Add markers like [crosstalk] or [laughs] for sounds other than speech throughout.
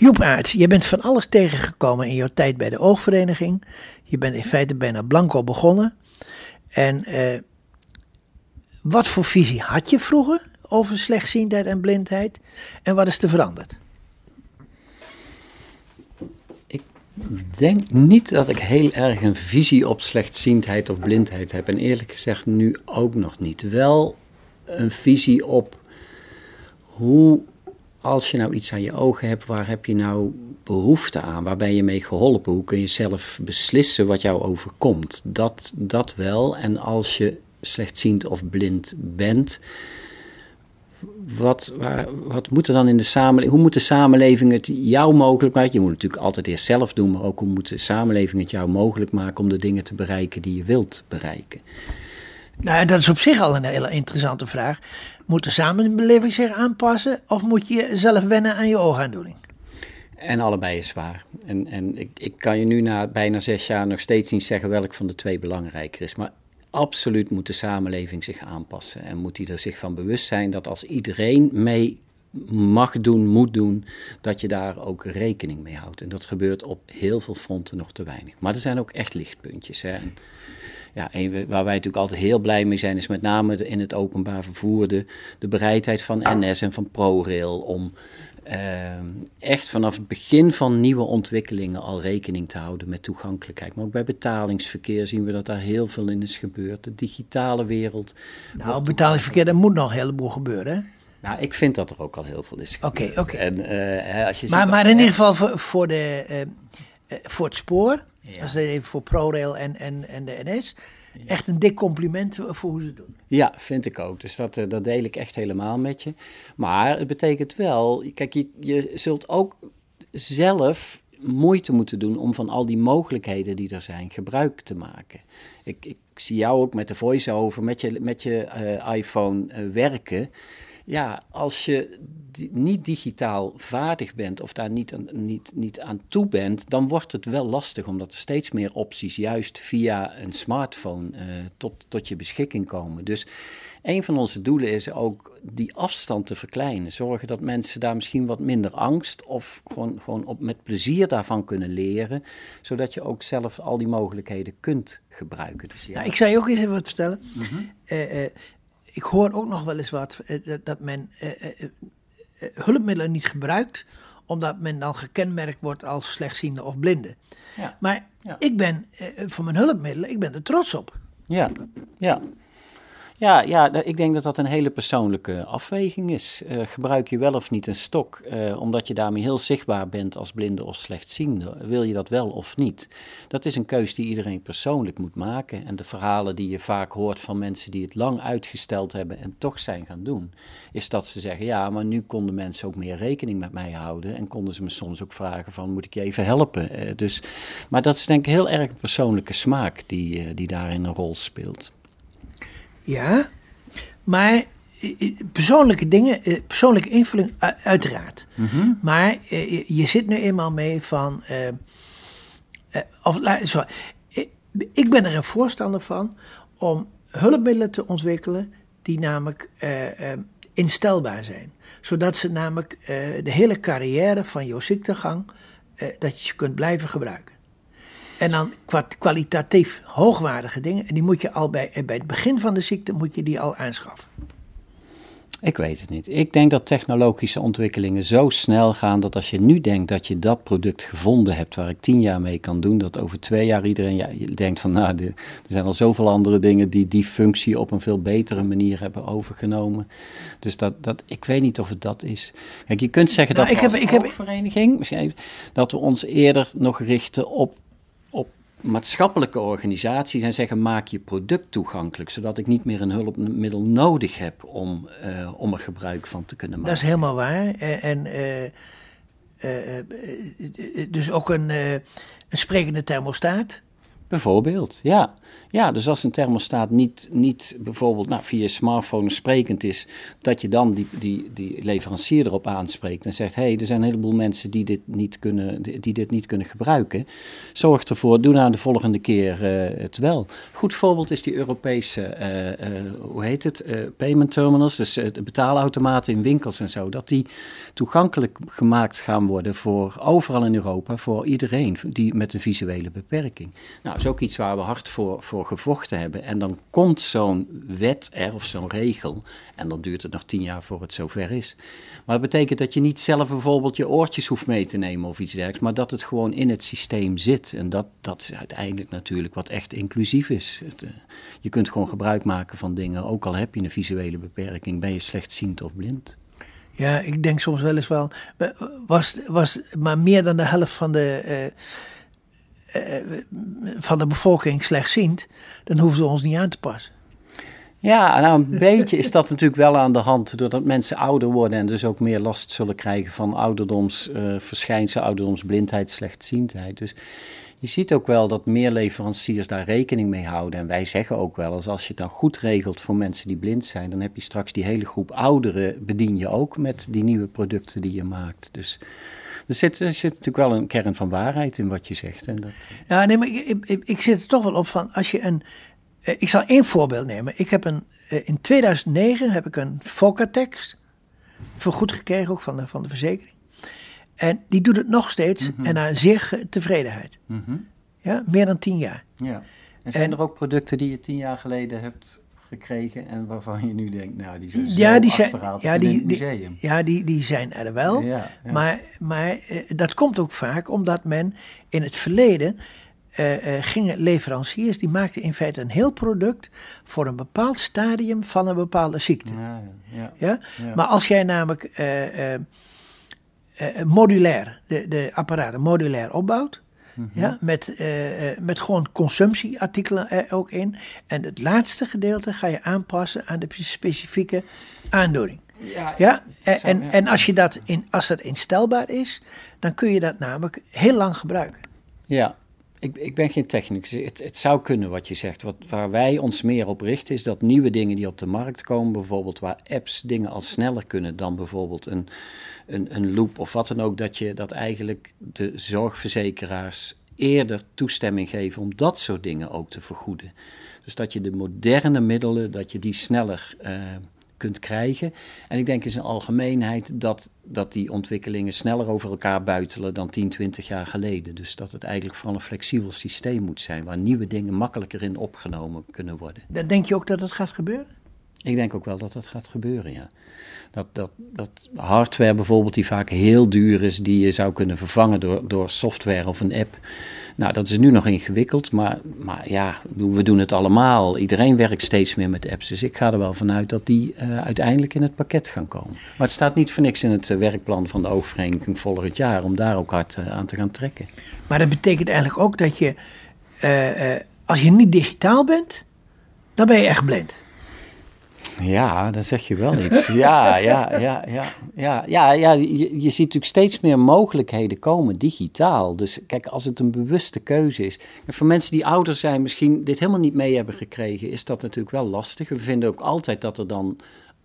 Joep je bent van alles tegengekomen in jouw tijd bij de oogvereniging. Je bent in feite bijna blanco begonnen. En eh, wat voor visie had je vroeger over slechtziendheid en blindheid? En wat is er veranderd? Ik denk niet dat ik heel erg een visie op slechtziendheid of blindheid heb. En eerlijk gezegd nu ook nog niet. Wel een visie op hoe, als je nou iets aan je ogen hebt, waar heb je nou behoefte aan? Waar ben je mee geholpen? Hoe kun je zelf beslissen wat jou overkomt? Dat, dat wel. En als je slechtziend of blind bent, wat, wat moet er dan in de samenleving, hoe moet de samenleving het jou mogelijk maken? Je moet natuurlijk altijd eerst zelf doen, maar ook hoe moet de samenleving het jou mogelijk maken om de dingen te bereiken die je wilt bereiken? Nou, dat is op zich al een hele interessante vraag. Moet de samenleving zich aanpassen of moet je zelf wennen aan je oogaandoening? En allebei is waar. En, en ik, ik kan je nu na bijna zes jaar nog steeds niet zeggen welk van de twee belangrijker is. Maar absoluut moet de samenleving zich aanpassen. En moet die er zich van bewust zijn dat als iedereen mee mag doen, moet doen, dat je daar ook rekening mee houdt. En dat gebeurt op heel veel fronten nog te weinig. Maar er zijn ook echt lichtpuntjes. Hè. Ja, waar wij natuurlijk altijd heel blij mee zijn, is met name in het openbaar vervoer de, de bereidheid van NS en van ProRail om Ehm, echt vanaf het begin van nieuwe ontwikkelingen al rekening te houden met toegankelijkheid. Maar ook bij betalingsverkeer zien we dat daar heel veel in is gebeurd. De digitale wereld. Nou, betalingsverkeer, daar moet nog een heleboel gebeuren. Hè? Nou, ik vind dat er ook al heel veel is gebeurd. Oké, oké. Uh, maar, maar in ieder geval voor, voor, de, uh, voor het spoor, ja. als even voor ProRail en, en, en de NS, Echt een dik compliment voor hoe ze het doen. Ja, vind ik ook. Dus dat, eh, dat deel ik echt helemaal met je. Maar het betekent wel, kijk, je, je zult ook zelf moeite moeten doen om van al die mogelijkheden die er zijn gebruik te maken. Ik, ik zie jou ook met de voice-over, met je, met je uh, iPhone uh, werken ja, als je niet digitaal vaardig bent of daar niet aan, niet, niet aan toe bent, dan wordt het wel lastig, omdat er steeds meer opties juist via een smartphone uh, tot, tot je beschikking komen. Dus een van onze doelen is ook die afstand te verkleinen. Zorgen dat mensen daar misschien wat minder angst of gewoon, gewoon op, met plezier daarvan kunnen leren, zodat je ook zelf al die mogelijkheden kunt gebruiken. Dus ja. Nou, ik zou je ook eens even wat vertellen. Mm ik hoor ook nog wel eens wat eh, dat men eh, eh, hulpmiddelen niet gebruikt, omdat men dan gekenmerkt wordt als slechtziende of blinde. Ja. Maar ik ben voor mijn hulpmiddelen, ik ben er trots op. Ja, ja. Ja, ja, ik denk dat dat een hele persoonlijke afweging is. Uh, gebruik je wel of niet een stok, uh, omdat je daarmee heel zichtbaar bent als blinde of slechtziende? Wil je dat wel of niet? Dat is een keus die iedereen persoonlijk moet maken. En de verhalen die je vaak hoort van mensen die het lang uitgesteld hebben en toch zijn gaan doen, is dat ze zeggen: ja, maar nu konden mensen ook meer rekening met mij houden en konden ze me soms ook vragen: van moet ik je even helpen? Uh, dus, maar dat is denk ik heel erg een persoonlijke smaak die, die daarin een rol speelt. Ja, maar persoonlijke dingen, eh, persoonlijke invulling uiteraard. Mhm. Maar eh, je zit nu eenmaal mee van. Uh, of, sorry, ik ben er een voorstander van om hulpmiddelen te ontwikkelen die namelijk instelbaar zijn. Zodat ze namelijk de hele carrière van jouw ziektegang, dat je kunt blijven gebruiken. En dan kwalitatief hoogwaardige dingen. En die moet je al bij, bij het begin van de ziekte moet je die al aanschaffen. Ik weet het niet. Ik denk dat technologische ontwikkelingen zo snel gaan dat als je nu denkt dat je dat product gevonden hebt waar ik tien jaar mee kan doen, dat over twee jaar iedereen denkt van nou, er zijn al zoveel andere dingen die die functie op een veel betere manier hebben overgenomen. Dus dat, dat, ik weet niet of het dat is. Kijk, je kunt zeggen nou, dat ik heb, ik heb, vereniging, dat we ons eerder nog richten op maatschappelijke organisaties en zeggen: maak je product toegankelijk, zodat ik niet meer een hulpmiddel nodig heb om, uh, om er gebruik van te kunnen maken. Dat is helemaal waar. En, uh, uh, dus ook een, een sprekende thermostaat. Bijvoorbeeld, ja. Ja, dus als een thermostaat niet, niet bijvoorbeeld nou, via je smartphone sprekend is, dat je dan die, die, die leverancier erop aanspreekt en zegt: hé, hey, er zijn een heleboel mensen die dit niet kunnen, die dit niet kunnen gebruiken. Zorg ervoor, doe nou de volgende keer uh, het wel. Goed voorbeeld is die Europese, uh, uh, hoe heet het, payment terminals, dus de betaalautomaten in winkels en zo, dat die toegankelijk gemaakt gaan worden voor overal in Europa, voor iedereen die met een visuele beperking. Nou, is ook iets waar we hard voor, voor gevochten hebben. En dan komt zo'n wet er of zo'n regel. En dan duurt het nog tien jaar voor het zover is. Maar dat betekent dat je niet zelf bijvoorbeeld je oortjes hoeft mee te nemen of iets dergelijks. Maar dat het gewoon in het systeem zit. En dat, dat is uiteindelijk natuurlijk wat echt inclusief is. Uh, je kunt gewoon gebruik maken van dingen. Ook al heb je een visuele beperking, ben je slechtziend of blind. Ja, ik denk soms wel eens wel. Was, was maar meer dan de helft van de. Uh, van de bevolking slechtziend, dan hoeven ze ons niet aan te passen. Ja, nou een beetje is dat [laughs] natuurlijk wel aan de hand, doordat mensen ouder worden en dus ook meer last zullen krijgen van ouderdomsverschijnselen, uh, ouderdomsblindheid, slechtziendheid. Dus je ziet ook wel dat meer leveranciers daar rekening mee houden. En wij zeggen ook wel eens, als je het dan goed regelt voor mensen die blind zijn, dan heb je straks die hele groep ouderen bedien je ook met die nieuwe producten die je maakt. Dus er zit, er zit natuurlijk wel een kern van waarheid in wat je zegt. En dat... Ja, nee, maar ik, ik, ik zit er toch wel op van, als je een... Ik zal één voorbeeld nemen. Ik heb een, in 2009 heb ik een Focatex vergoed gekregen, ook van de, van de verzekering. En die doet het nog steeds mm -hmm. en naar zeer tevredenheid. Mm -hmm. Ja, meer dan tien jaar. Ja. En zijn en, er ook producten die je tien jaar geleden hebt gekregen en waarvan je nu denkt, nou, die zijn ja, die zijn, ja, die, die, ja, die, die zijn er wel. Ja, ja. Maar, maar uh, dat komt ook vaak omdat men in het verleden uh, uh, gingen leveranciers, die maakten in feite een heel product voor een bepaald stadium van een bepaalde ziekte. Ja, ja, ja. Maar als jij namelijk modulair, de, de apparaten modulair opbouwt. Mm -hmm. ja, met, uh, met gewoon consumptieartikelen er ook in. En het laatste gedeelte ga je aanpassen aan de specifieke aandoening. Ja, ja? En, en, en als, je dat in, als dat instelbaar is, dan kun je dat namelijk heel lang gebruiken. Ja, ik, ik ben geen technicus. Het, het zou kunnen wat je zegt. Wat, waar wij ons meer op richten is dat nieuwe dingen die op de markt komen, bijvoorbeeld waar apps dingen al sneller kunnen dan bijvoorbeeld een, een, een loop of wat dan ook, dat je dat eigenlijk de zorgverzekeraars eerder toestemming geven om dat soort dingen ook te vergoeden. Dus dat je de moderne middelen, dat je die sneller uh, kunt krijgen. En ik denk in zijn algemeenheid dat, dat die ontwikkelingen sneller over elkaar buitelen dan 10, 20 jaar geleden. Dus dat het eigenlijk vooral een flexibel systeem moet zijn, waar nieuwe dingen makkelijker in opgenomen kunnen worden. Denk je ook dat het gaat gebeuren? Ik denk ook wel dat dat gaat gebeuren, ja. Dat, dat, dat hardware bijvoorbeeld, die vaak heel duur is, die je zou kunnen vervangen door, door software of een app. Nou, dat is nu nog ingewikkeld, maar, maar ja, we doen het allemaal. Iedereen werkt steeds meer met apps, dus ik ga er wel vanuit dat die uh, uiteindelijk in het pakket gaan komen. Maar het staat niet voor niks in het uh, werkplan van de oogvereniging volgend jaar om daar ook hard uh, aan te gaan trekken. Maar dat betekent eigenlijk ook dat je, als je niet digitaal bent, dan ben je echt blind. Ja, dan zeg je wel iets. Ja, ja, ja, ja, ja, ja, ja je, ziet natuurlijk steeds meer mogelijkheden komen digitaal. Dus kijk, als het een bewuste keuze is. En voor mensen die ouder zijn, misschien dit helemaal niet mee hebben gekregen, is dat natuurlijk wel lastig. We vinden ook altijd dat er dan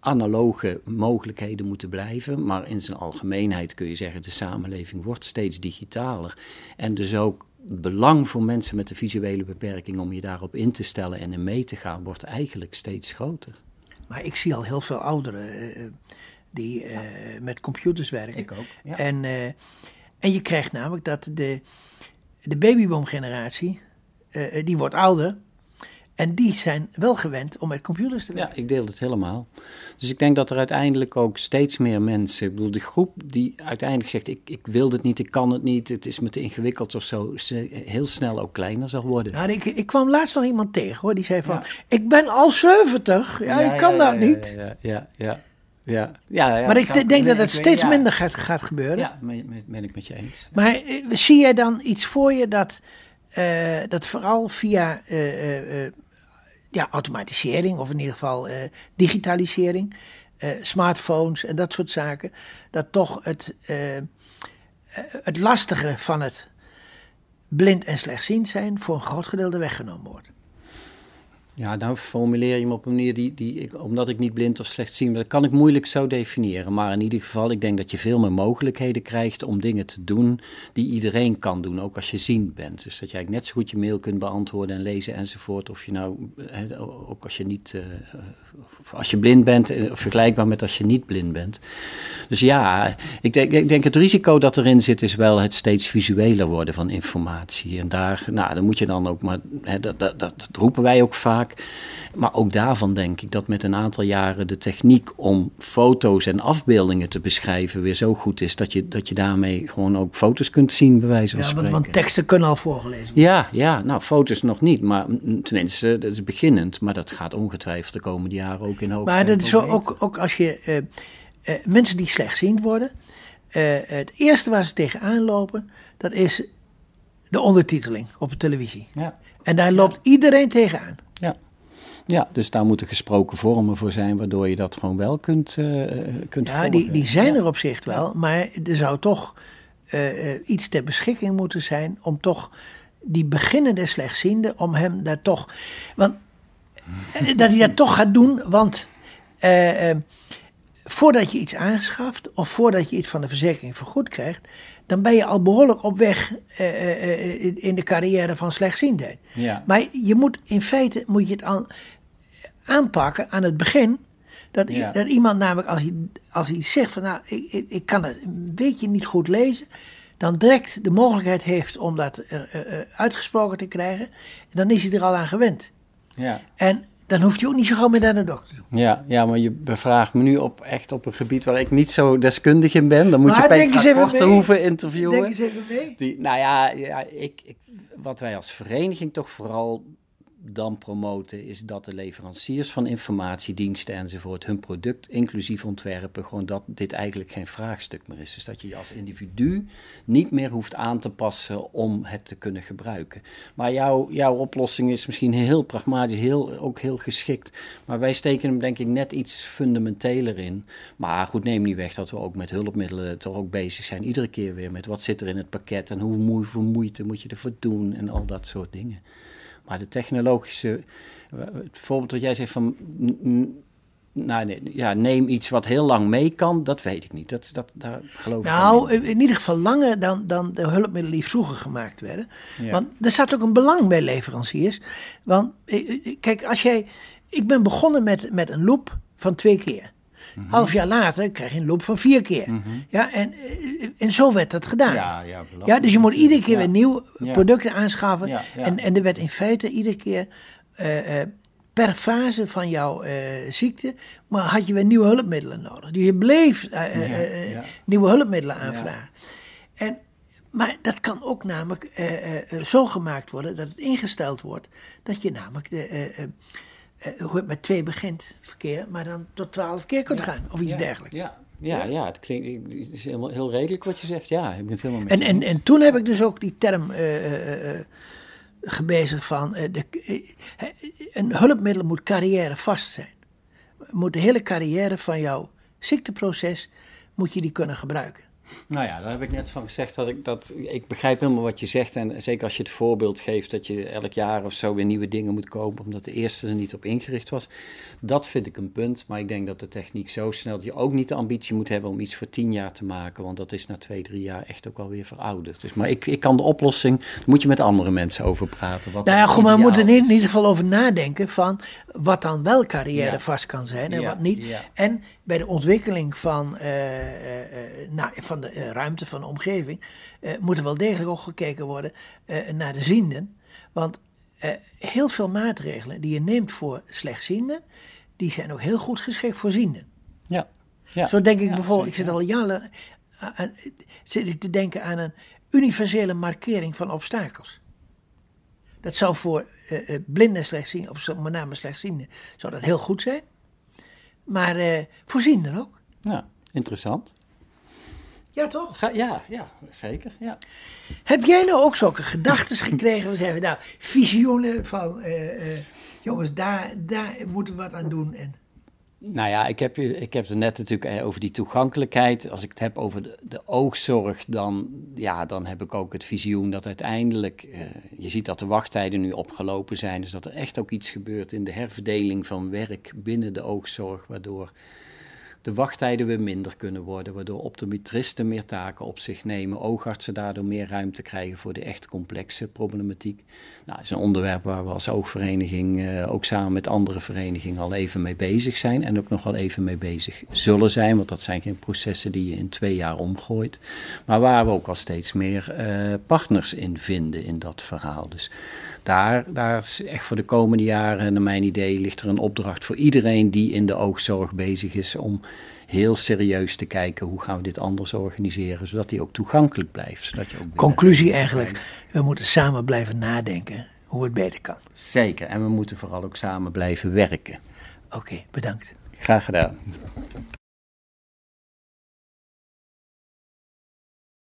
analoge mogelijkheden moeten blijven. Maar in zijn algemeenheid kun je zeggen, de samenleving wordt steeds digitaler. En dus ook het belang voor mensen met een visuele beperking om je daarop in te stellen en in mee te gaan, wordt eigenlijk steeds groter. Maar ik zie al heel veel ouderen uh, die uh, met computers werken. Ik ook. Ja. En, en je krijgt namelijk dat de, de babyboomgeneratie, die wordt ouder. En die zijn wel gewend om met computers te werken. Ja, ik deel het helemaal. Dus ik denk dat er uiteindelijk ook steeds meer mensen, ik bedoel, de groep die uiteindelijk zegt: ik, ik wil het niet, ik kan het niet, het is me te ingewikkeld of zo, heel snel ook kleiner zal worden. Nou, ik, ik kwam laatst nog iemand tegen hoor, die zei van: ja. Ik ben al 70, ja, ja ik kan ja, dat niet. Ja, ja, ja. Ja, ja, ja, maar ik denk ik, dat het steeds weet, minder gaat, gaat gebeuren. Ja, ben, ben ik met je eens. Maar uh, zie jij dan iets voor je dat, uh, dat vooral via uh, ja, automatisering of in ieder geval uh, digitalisering, uh, smartphones en dat soort zaken, dat toch het, uh, het lastige van het blind en slechtziend zijn voor een groot gedeelte weggenomen wordt. Ja, nou formuleer je hem op een manier die, die ik, omdat ik niet blind of slecht zie, dat kan ik moeilijk zo definiëren. Maar in ieder geval, ik denk dat je veel meer mogelijkheden krijgt om dingen te doen die iedereen kan doen, ook als je ziend bent. Dus dat jij net zo goed je mail kunt beantwoorden en lezen enzovoort. Of je nou, ook als je niet, uh, als je blind bent, eh, vergelijkbaar met als je niet blind bent. Dus ja, ik denk, ik denk het risico dat erin zit is wel het steeds visueler worden van informatie. En daar, nou, dan moet je dan ook maar, hè, dat, dat, dat roepen wij ook vaak. Maar ook daarvan denk ik dat met een aantal jaren de techniek om foto's en afbeeldingen te beschrijven weer zo goed is dat je, dat je daarmee gewoon ook foto's kunt zien, bij wijze van ja, spreken. Want teksten kunnen al voorgelezen worden. Ja, ja, nou foto's nog niet, maar tenminste, dat is beginnend. Maar dat gaat ongetwijfeld de komende jaren ook in hoog Maar dat is zo, ook, ook als je uh, uh, mensen die slechtziend worden, uh, het eerste waar ze tegenaan lopen, dat is de ondertiteling op de televisie. Ja. En daar loopt iedereen tegenaan. Ja. Ja, dus daar moeten gesproken vormen voor zijn, waardoor je dat gewoon wel kunt, uh, kunt Ja, die, die zijn er op zich wel, maar er zou toch uh, uh, iets ter beschikking moeten zijn om toch die beginnende slechtziende, om hem daar toch. Want, dat hij dat toch gaat doen, want voordat je iets aanschaft of voordat je iets van de verzekering vergoed krijgt, dan ben je al behoorlijk op weg in de carrière van slechtziendheid. Ja. Maar je moet in feite moet je het al aanpakken aan het begin. Dat, dat iemand namelijk, als hij, als hij zegt van nou, ik, ik, ik, kan het een beetje niet goed lezen, dan direct de mogelijkheid heeft om dat uh, uitgesproken te krijgen, dan is hij er al aan gewend. Ja. En dan hoeft hij ook niet zo gauw meer naar de dokter. Ja, ja, maar je bevraagt me nu op, echt op een gebied waar ik niet zo deskundig in ben. Dan moet maar je Petra Kortehoeven interviewen. Denk eens even mee. Die, nou ja, ja ik, ik, wat wij als vereniging toch vooral dan promoten, is dat de leveranciers van informatiediensten enzovoort hun product inclusief ontwerpen, gewoon dat dit eigenlijk geen vraagstuk meer is. Dus dat je je als individu niet meer hoeft aan te passen om het te kunnen gebruiken. Maar jouw, jouw oplossing is misschien heel pragmatisch, heel, ook heel geschikt. Maar wij steken hem denk ik net iets fundamenteler in. Maar goed, neem niet weg dat we ook met hulpmiddelen toch ook bezig zijn. Iedere keer weer met wat zit er in het pakket en hoeveel moeite moet je ervoor doen en al dat soort dingen. Maar de technologische, het voorbeeld dat jij zegt van, nou, nee, ja, neem iets wat heel lang mee kan, dat weet ik niet. Dat, dat, daar geloof nou, ik in ieder geval langer dan, dan de hulpmiddelen die vroeger gemaakt werden. Want er staat ook een belang bij leveranciers. Want kijk, als jij, ik ben begonnen met, met een loop van twee keer. Mm Half jaar later krijg je een loop van vier keer. Mhm. ja, en, eh, en zo werd dat gedaan. Ja, ja, ja dus je moet iedere keer weer nieuwe producten aanschaffen. En, en er werd in feite iedere keer uh, uh, per fase van jouw ziekte, maar had je weer nieuwe hulpmiddelen nodig. Dus je bleef nieuwe hulpmiddelen aanvragen. En, maar dat kan ook namelijk zo gemaakt worden dat het ingesteld wordt dat je namelijk de uh, hoe het met twee begint, verkeer, maar dan tot twaalf keer kunt gaan of iets dergelijks. Ja, ja, ja, het klinkt het is helemaal heel redelijk wat je zegt. Ja, ik ben het helemaal mee. En, en, en toen heb ik dus ook die term uh, uh, gebezigd van de, een hulpmiddel moet carrière vast zijn. Moet de hele carrière van jouw ziekteproces moet je die kunnen gebruiken. Nou ja, daar heb ik net van gezegd dat ik dat. Ik begrijp helemaal wat je zegt. En zeker als je het voorbeeld geeft dat je elk jaar of zo weer nieuwe dingen moet kopen. omdat de eerste er niet op ingericht was. Dat vind ik een punt. Maar ik denk dat de techniek zo snel. dat je ook niet de ambitie moet hebben om iets voor tien jaar te maken. Want dat is na twee, drie jaar echt ook alweer verouderd. Dus, maar ik, ik kan de oplossing. Daar moet je met andere mensen over praten. Wat nou ja, goed, maar we moeten er in ieder geval over nadenken. van wat dan wel carrière vast kan zijn en wat niet. En bij de ontwikkeling van, uh, uh, nou, van de ruimte, van de omgeving, moet er wel degelijk ook gekeken worden naar de zienden. Want heel veel maatregelen die je neemt voor slechtzienden, die zijn ook heel goed geschikt voor zienden. Ja. ja. Zo denk ik bijvoorbeeld, ik zit al jaren aan, zit ik te denken aan een universele markering van obstakels. Dat zou voor uh, blinden slechtzienden, of met name slechtzienden, zou dat heel goed zijn. Maar uh, voorzienden ook. Ja, interessant. Ja, toch? ja, ja, zeker. Ja. Heb jij nou ook zulke gedachten [laughs] gekregen? We zeggen, nou, visioenen van, uh, jongens, daar, daar moeten we wat aan doen. En... Nou ja, ik heb, ik heb het net natuurlijk eh, over die toegankelijkheid. Als ik het heb over de, de oogzorg, dan, ja, dan heb ik ook het visioen dat uiteindelijk... Uh, je ziet dat de wachttijden nu opgelopen zijn. Dus dat er echt ook iets gebeurt in de herverdeling van werk binnen de oogzorg... waardoor de wachttijden weer minder kunnen worden, waardoor optometristen meer taken op zich nemen, oogartsen daardoor meer ruimte krijgen voor de echt complexe problematiek. Nou, dat is een onderwerp waar we als oogvereniging uh, ook samen met andere verenigingen al even mee bezig zijn en ook nog wel even mee bezig zullen zijn, want dat zijn geen processen die je in twee jaar omgooit, maar waar we ook al steeds meer uh, partners in vinden in dat verhaal. Dus daar, daar is echt voor de komende jaren, naar mijn idee, ligt er een opdracht voor iedereen die in de oogzorg bezig is om heel serieus te kijken hoe gaan we dit anders organiseren, zodat die ook toegankelijk blijft. Zodat je ook Conclusie eigenlijk, we moeten samen blijven nadenken hoe het beter kan. Zeker, en we moeten vooral ook samen blijven werken. Oké, bedankt. Graag gedaan.